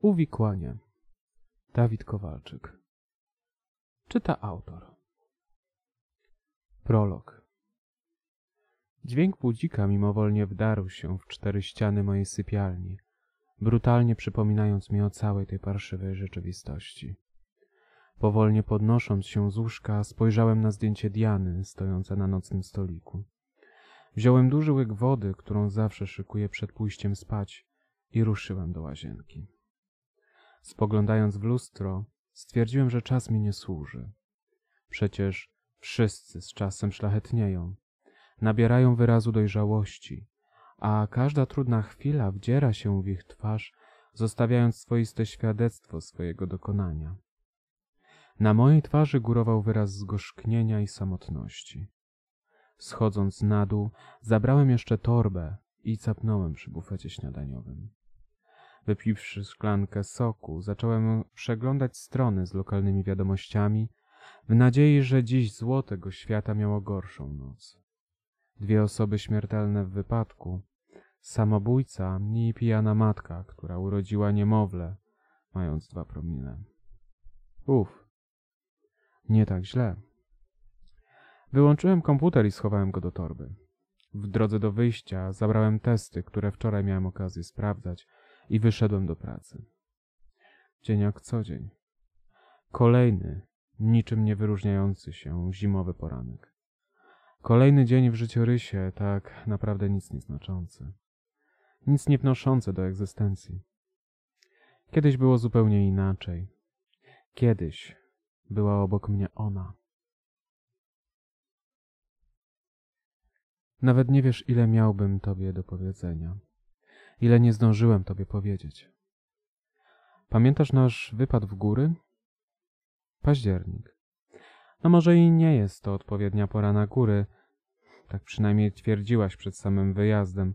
Uwikłanie. Dawid Kowalczyk. Czyta autor. Prolog. Dźwięk budzika mimowolnie wdarł się w cztery ściany mojej sypialni, brutalnie przypominając mi o całej tej parszywej rzeczywistości. Powolnie podnosząc się z łóżka, spojrzałem na zdjęcie Diany stojące na nocnym stoliku. Wziąłem duży łyk wody, którą zawsze szykuję przed pójściem spać i ruszyłem do łazienki. Spoglądając w lustro, stwierdziłem, że czas mi nie służy. Przecież wszyscy z czasem szlachetnieją, nabierają wyrazu dojrzałości, a każda trudna chwila wdziera się w ich twarz, zostawiając swoiste świadectwo swojego dokonania. Na mojej twarzy górował wyraz zgorzknienia i samotności. Schodząc na dół, zabrałem jeszcze torbę i capnąłem przy bufecie śniadaniowym. Wypiwszy szklankę soku, zacząłem przeglądać strony z lokalnymi wiadomościami, w nadziei, że dziś zło tego świata miało gorszą noc. Dwie osoby śmiertelne w wypadku, samobójca i pijana matka, która urodziła niemowlę, mając dwa promile. Uf, nie tak źle. Wyłączyłem komputer i schowałem go do torby. W drodze do wyjścia zabrałem testy, które wczoraj miałem okazję sprawdzać i wyszedłem do pracy. Dzień jak co dzień. Kolejny, niczym nie wyróżniający się zimowy poranek. Kolejny dzień w życiorysie, tak naprawdę nic nieznaczący. Nic nie wnoszące do egzystencji. Kiedyś było zupełnie inaczej. Kiedyś była obok mnie ona. Nawet nie wiesz, ile miałbym tobie do powiedzenia, ile nie zdążyłem tobie powiedzieć. Pamiętasz nasz wypad w góry? Październik. No może i nie jest to odpowiednia pora na góry, tak przynajmniej twierdziłaś przed samym wyjazdem.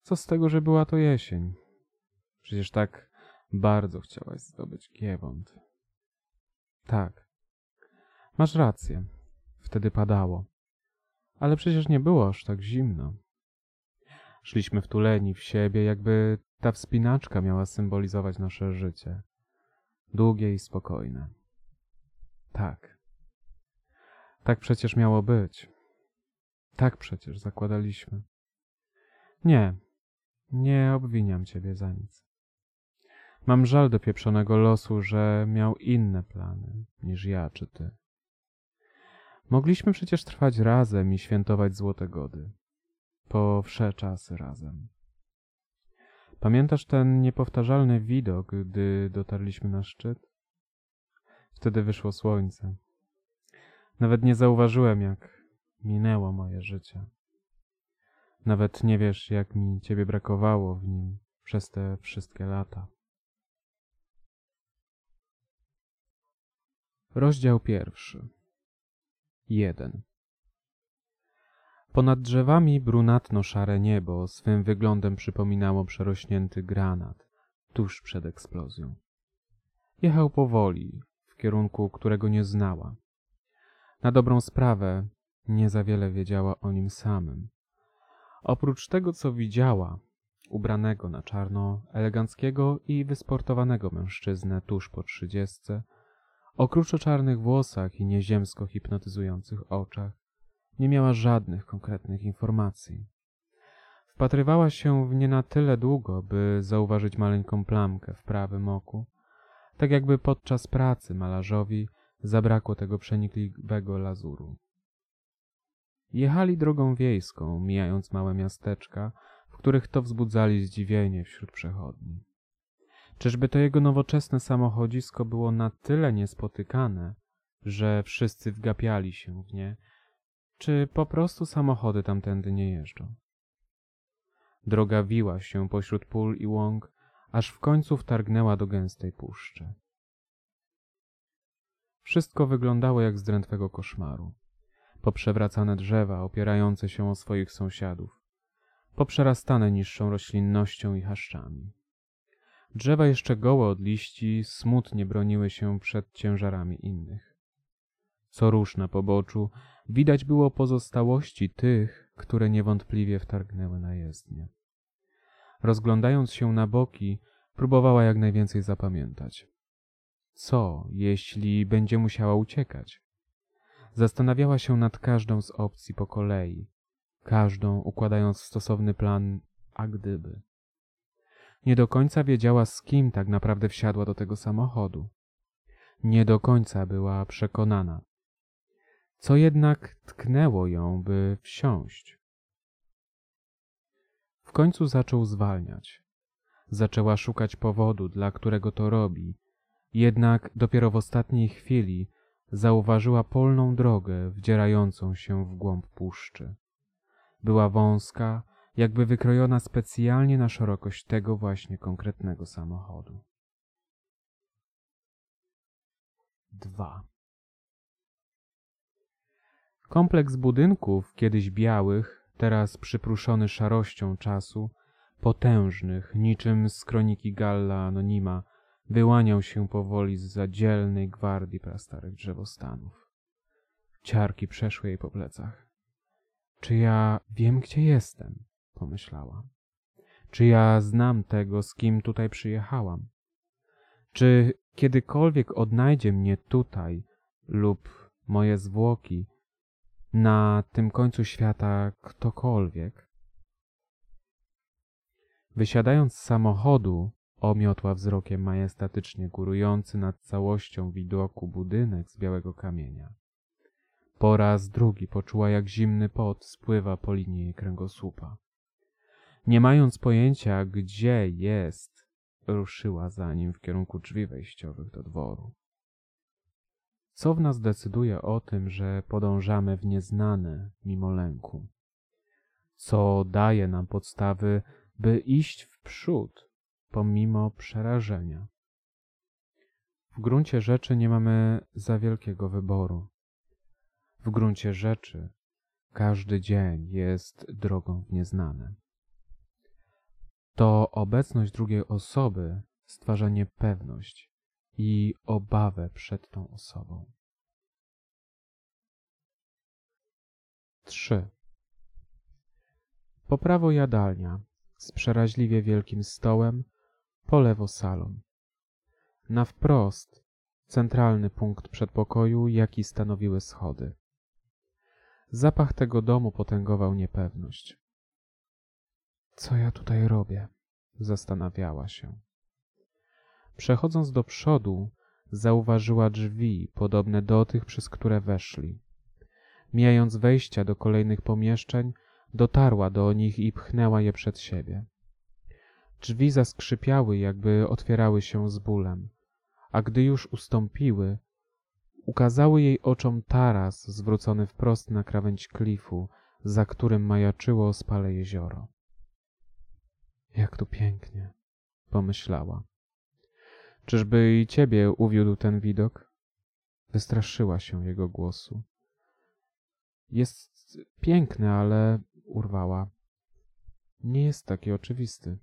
Co z tego, że była to jesień? Przecież tak bardzo chciałaś zdobyć Giewont. Tak. Masz rację. Wtedy padało. Ale przecież nie było aż tak zimno. Szliśmy wtuleni w siebie, jakby ta wspinaczka miała symbolizować nasze życie. Długie i spokojne. Tak. Tak przecież miało być. Tak przecież zakładaliśmy. Nie, nie obwiniam ciebie za nic. Mam żal do pieprzonego losu, że miał inne plany niż ja czy ty. Mogliśmy przecież trwać razem i świętować złote gody. Po wsze czasy razem. Pamiętasz ten niepowtarzalny widok, gdy dotarliśmy na szczyt? Wtedy wyszło słońce. Nawet nie zauważyłem, jak minęło moje życie. Nawet nie wiesz, jak mi ciebie brakowało w nim przez te wszystkie lata. Rozdział pierwszy. Jeden. Ponad drzewami brunatno-szare niebo swym wyglądem przypominało przerośnięty granat tuż przed eksplozją. Jechał powoli, w kierunku, którego nie znała. Na dobrą sprawę nie za wiele wiedziała o nim samym. Oprócz tego, co widziała, ubranego na czarno, eleganckiego i wysportowanego mężczyznę tuż po trzydziestce, o kruczo-czarnych włosach i nieziemsko hipnotyzujących oczach nie miała żadnych konkretnych informacji. Wpatrywała się w nie na tyle długo, by zauważyć maleńką plamkę w prawym oku, tak jakby podczas pracy malarzowi zabrakło tego przenikliwego lazuru. Jechali drogą wiejską, mijając małe miasteczka, w których to wzbudzali zdziwienie wśród przechodni. Czyżby to jego nowoczesne samochodzisko było na tyle niespotykane, że wszyscy wgapiali się w nie, czy po prostu samochody tamtędy nie jeżdżą? Droga wiła się pośród pól i łąk, aż w końcu wtargnęła do gęstej puszczy. Wszystko wyglądało jak z drętwego koszmaru. Poprzewracane drzewa opierające się o swoich sąsiadów, poprzerastane niższą roślinnością i chaszczami. Drzewa jeszcze gołe od liści smutnie broniły się przed ciężarami innych. Co róż na poboczu widać było pozostałości tych, które niewątpliwie wtargnęły na jezdnię. Rozglądając się na boki, Próbowała jak najwięcej zapamiętać. Co, jeśli będzie musiała uciekać? Zastanawiała się nad każdą z opcji po kolei, każdą układając stosowny plan, a gdyby. Nie do końca wiedziała, z kim tak naprawdę wsiadła do tego samochodu. Nie do końca była przekonana. Co jednak tknęło ją, by wsiąść? W końcu zaczął zwalniać. Zaczęła szukać powodu, dla którego to robi, jednak dopiero w ostatniej chwili zauważyła polną drogę wdzierającą się w głąb puszczy. Była wąska, jakby wykrojona specjalnie na szerokość tego właśnie konkretnego samochodu. Dwa. Kompleks budynków, kiedyś białych, teraz przypruszony szarością czasu, potężnych, niczym z kroniki Galla Anonima, wyłaniał się powoli z zadzielnej gwardii prastarych drzewostanów. Ciarki przeszły jej po plecach. Czy ja wiem, gdzie jestem? pomyślała. Czy ja znam tego, z kim tutaj przyjechałam? Czy kiedykolwiek odnajdzie mnie tutaj lub moje zwłoki na tym końcu świata ktokolwiek? Wysiadając z samochodu, omiotła wzrokiem majestatycznie górujący nad całością widoku budynek z białego kamienia. Po raz drugi poczuła, jak zimny pot spływa po linii jej kręgosłupa. Nie mając pojęcia, gdzie jest, ruszyła za nim w kierunku drzwi wejściowych do dworu. Co w nas decyduje o tym, że podążamy w nieznane mimo lęku? Co daje nam podstawy, by iść w przód pomimo przerażenia? W gruncie rzeczy nie mamy za wielkiego wyboru. W gruncie rzeczy każdy dzień jest drogą w nieznane. To obecność drugiej osoby stwarza niepewność i obawę przed tą osobą. 3. Po prawo jadalnia z przeraźliwie wielkim stołem, po lewo salon. Na wprost centralny punkt przedpokoju, jaki stanowiły schody. Zapach tego domu potęgował niepewność. Co ja tutaj robię? Zastanawiała się. Przechodząc do przodu, zauważyła drzwi podobne do tych, przez które weszli. Mijając wejścia do kolejnych pomieszczeń, dotarła do nich i pchnęła je przed siebie. Drzwi zaskrzypiały, jakby otwierały się z bólem, a gdy już ustąpiły, ukazały jej oczom taras zwrócony wprost na krawędź klifu, za którym majaczyło spale jezioro. Jak tu pięknie, pomyślała. Czyżby i ciebie uwiódł ten widok? Wystraszyła się jego głosu. Jest piękny, ale urwała. Nie jest taki oczywisty.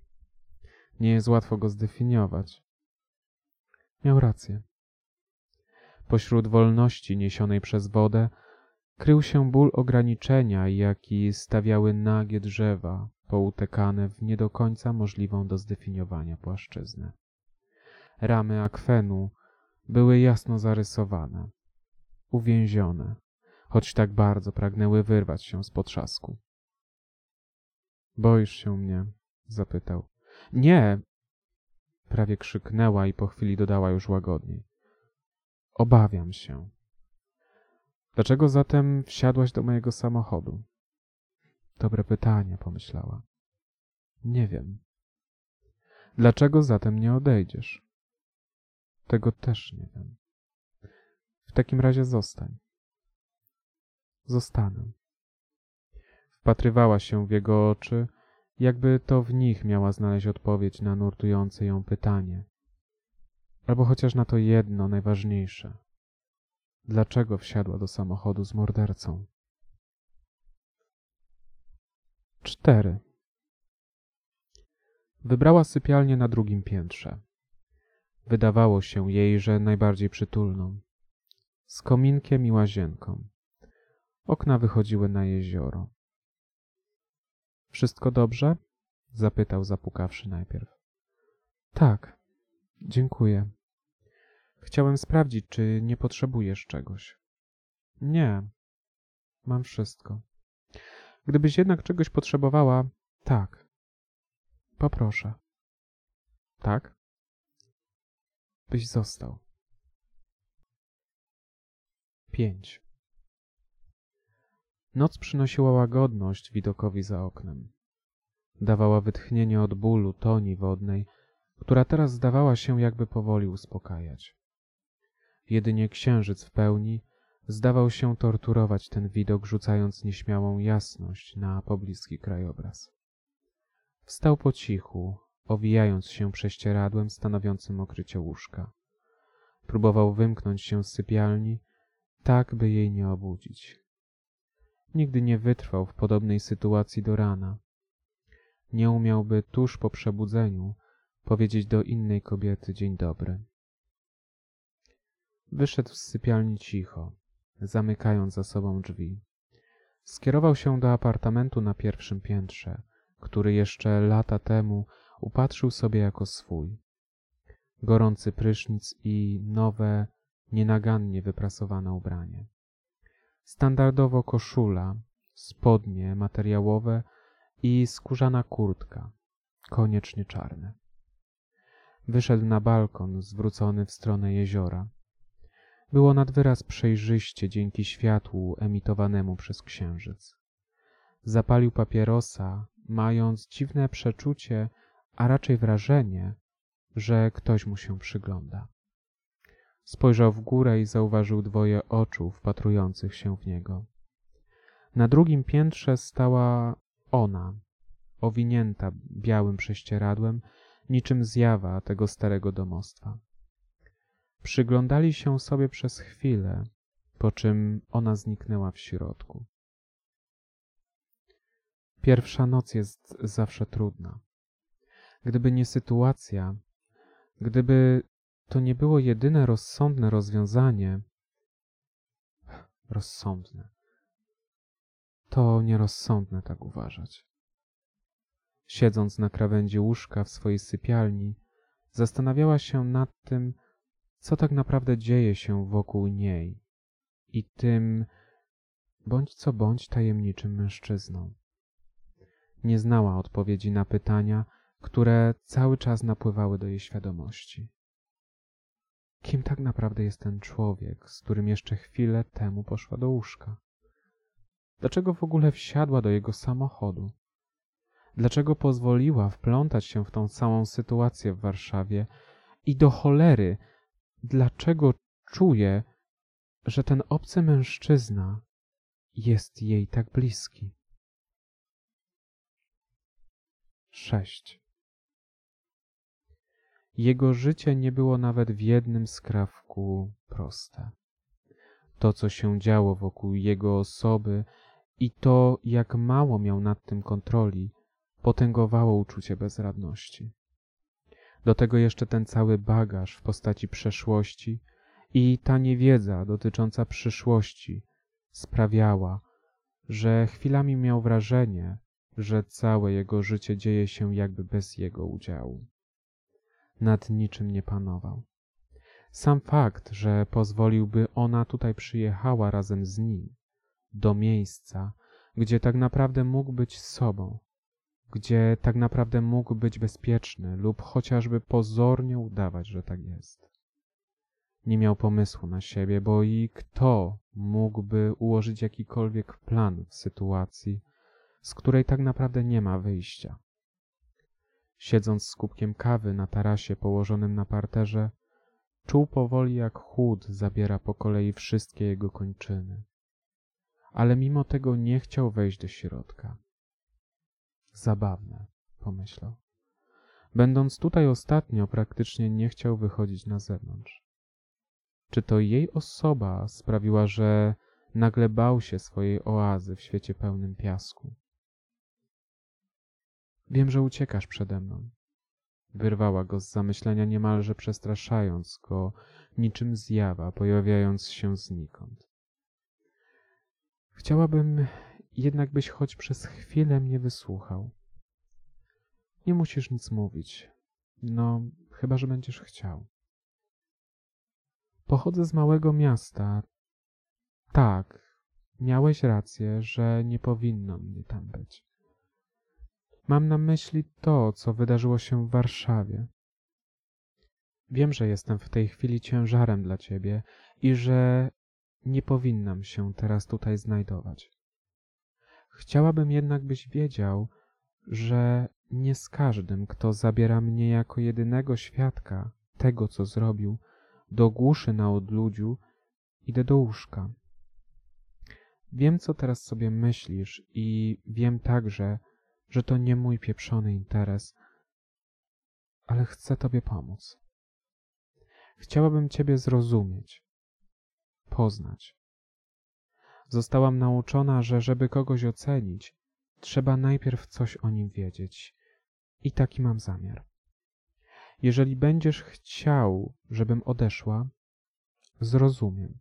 Nie jest łatwo go zdefiniować. Miał rację. Pośród wolności niesionej przez wodę krył się ból ograniczenia, jaki stawiały nagie drzewa, poutekane w nie do końca możliwą do zdefiniowania płaszczyznę. Ramy akwenu były jasno zarysowane, uwięzione, choć tak bardzo pragnęły wyrwać się z potrzasku. Boisz się mnie? zapytał. Nie! Prawie krzyknęła i po chwili dodała już łagodniej. Obawiam się. Dlaczego zatem wsiadłaś do mojego samochodu? Dobre pytanie, pomyślała. Nie wiem. Dlaczego zatem nie odejdziesz? Tego też nie wiem. W takim razie zostań. Zostanę. Wpatrywała się w jego oczy, jakby to w nich miała znaleźć odpowiedź na nurtujące ją pytanie. Albo chociaż na to jedno, najważniejsze. Dlaczego wsiadła do samochodu z mordercą? Cztery. Wybrała sypialnię na drugim piętrze. Wydawało się jej, że najbardziej przytulną. Z kominkiem i łazienką. Okna wychodziły na jezioro. Wszystko dobrze? zapytał, zapukawszy najpierw. Tak, dziękuję. Chciałem sprawdzić, czy nie potrzebujesz czegoś. Nie, mam wszystko. Gdybyś jednak czegoś potrzebowała, tak. Poproszę. Tak? Byś został. 5. Noc przynosiła łagodność widokowi za oknem. Dawała wytchnienie od bólu toni wodnej, która teraz zdawała się jakby powoli uspokajać. Jedynie księżyc w pełni zdawał się torturować ten widok, rzucając nieśmiałą jasność na pobliski krajobraz. Wstał po cichu, owijając się prześcieradłem stanowiącym okrycie łóżka. Próbował wymknąć się z sypialni, tak by jej nie obudzić. Nigdy nie wytrwał w podobnej sytuacji do rana. Nie umiałby tuż po przebudzeniu powiedzieć do innej kobiety dzień dobry. Wyszedł z sypialni cicho, zamykając za sobą drzwi. Skierował się do apartamentu na pierwszym piętrze, który jeszcze lata temu upatrzył sobie jako swój. Gorący prysznic i nowe, nienagannie wyprasowane ubranie. Standardowo koszula, spodnie materiałowe i skórzana kurtka, koniecznie czarne. Wyszedł na balkon zwrócony w stronę jeziora. Było nad wyraz przejrzyście dzięki światłu emitowanemu przez księżyc. Zapalił papierosa, mając dziwne przeczucie, a raczej wrażenie, że ktoś mu się przygląda. Spojrzał w górę i zauważył dwoje oczu wpatrujących się w niego. Na drugim piętrze stała ona, owinięta białym prześcieradłem, niczym zjawa tego starego domostwa. Przyglądali się sobie przez chwilę, po czym ona zniknęła w środku. Pierwsza noc jest zawsze trudna. Gdyby nie sytuacja, gdyby to nie było jedyne rozsądne rozwiązanie, rozsądne, to nierozsądne tak uważać. Siedząc na krawędzi łóżka w swojej sypialni, zastanawiała się nad tym, co tak naprawdę dzieje się wokół niej i tym, bądź co bądź tajemniczym mężczyzną. Nie znała odpowiedzi na pytania, które cały czas napływały do jej świadomości. Kim tak naprawdę jest ten człowiek, z którym jeszcze chwilę temu poszła do łóżka? Dlaczego w ogóle wsiadła do jego samochodu? Dlaczego pozwoliła wplątać się w tą samą sytuację w Warszawie? I do cholery, dlaczego czuje, że ten obcy mężczyzna jest jej tak bliski? Sześć. Jego życie nie było nawet w jednym skrawku proste. To, co się działo wokół jego osoby i to, jak mało miał nad tym kontroli, potęgowało uczucie bezradności. Do tego jeszcze ten cały bagaż w postaci przeszłości i ta niewiedza dotycząca przyszłości sprawiała, że chwilami miał wrażenie, że całe jego życie dzieje się jakby bez jego udziału. Nad niczym nie panował. Sam fakt, że pozwoliłby ona tutaj przyjechała razem z nim, do miejsca, gdzie tak naprawdę mógł być sobą, gdzie tak naprawdę mógł być bezpieczny lub chociażby pozornie udawać, że tak jest. Nie miał pomysłu na siebie, bo i kto mógłby ułożyć jakikolwiek plan w sytuacji, z której tak naprawdę nie ma wyjścia. Siedząc z kubkiem kawy na tarasie położonym na parterze, czuł powoli jak chłód zabiera po kolei wszystkie jego kończyny. Ale mimo tego nie chciał wejść do środka. Zabawne, pomyślał. Będąc tutaj ostatnio, praktycznie nie chciał wychodzić na zewnątrz. Czy to jej osoba sprawiła, że nagle bał się swojej oazy w świecie pełnym piasku? Wiem, że uciekasz przede mną. Wyrwała go z zamyślenia niemalże przestraszając go, niczym zjawa pojawiając się znikąd. Chciałabym jednak byś choć przez chwilę mnie wysłuchał. Nie musisz nic mówić. No, chyba, że będziesz chciał. Pochodzę z małego miasta. Tak, miałeś rację, że nie powinno mnie tam być. Mam na myśli to, co wydarzyło się w Warszawie. Wiem, że jestem w tej chwili ciężarem dla ciebie i że nie powinnam się teraz tutaj znajdować. Chciałabym jednak, byś wiedział, że nie z każdym, kto zabiera mnie jako jedynego świadka tego, co zrobił, do głuszy na odludziu, idę do łóżka. Wiem, co teraz sobie myślisz i wiem także, że to nie mój pieprzony interes, ale chcę Tobie pomóc. Chciałabym Ciebie zrozumieć, poznać. Zostałam nauczona, że żeby kogoś ocenić, trzeba najpierw coś o nim wiedzieć. I taki mam zamiar. Jeżeli będziesz chciał, żebym odeszła, zrozumiem.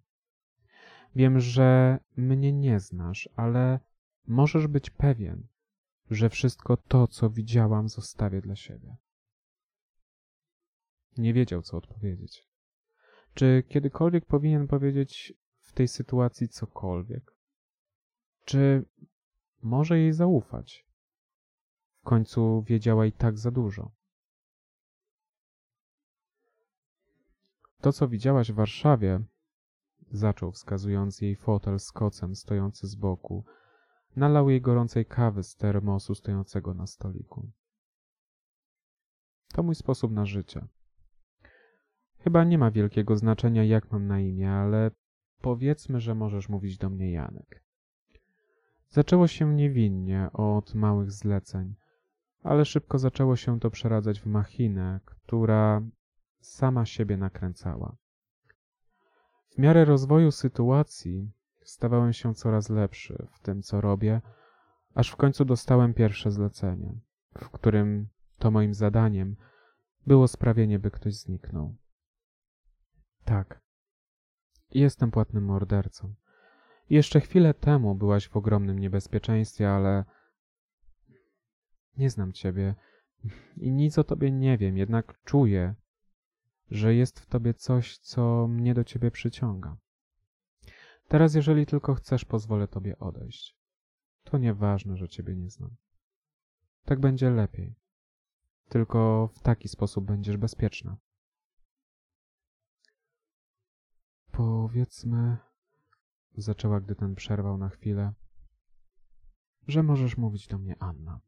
Wiem, że mnie nie znasz, ale możesz być pewien, że wszystko to, co widziałam, zostawię dla siebie. Nie wiedział, co odpowiedzieć. Czy kiedykolwiek powinien powiedzieć w tej sytuacji cokolwiek? Czy może jej zaufać? W końcu wiedziała i tak za dużo. To, co widziałaś w Warszawie, zaczął wskazując jej fotel z kocem stojący z boku, nalał jej gorącej kawy z termosu stojącego na stoliku. To mój sposób na życie. Chyba nie ma wielkiego znaczenia, jak mam na imię, ale powiedzmy, że możesz mówić do mnie Janek. Zaczęło się niewinnie od małych zleceń, ale szybko zaczęło się to przeradzać w machinę, która sama siebie nakręcała. W miarę rozwoju sytuacji stawałem się coraz lepszy w tym, co robię, aż w końcu dostałem pierwsze zlecenie, w którym to moim zadaniem było sprawienie, by ktoś zniknął. Tak, jestem płatnym mordercą. Jeszcze chwilę temu byłaś w ogromnym niebezpieczeństwie, ale nie znam ciebie i nic o tobie nie wiem, jednak czuję, że jest w tobie coś, co mnie do ciebie przyciąga. Teraz, jeżeli tylko chcesz, pozwolę tobie odejść. To nieważne, że ciebie nie znam. Tak będzie lepiej. Tylko w taki sposób będziesz bezpieczna. Powiedzmy, zaczęła, gdy ten przerwał na chwilę, że możesz mówić do mnie Anna.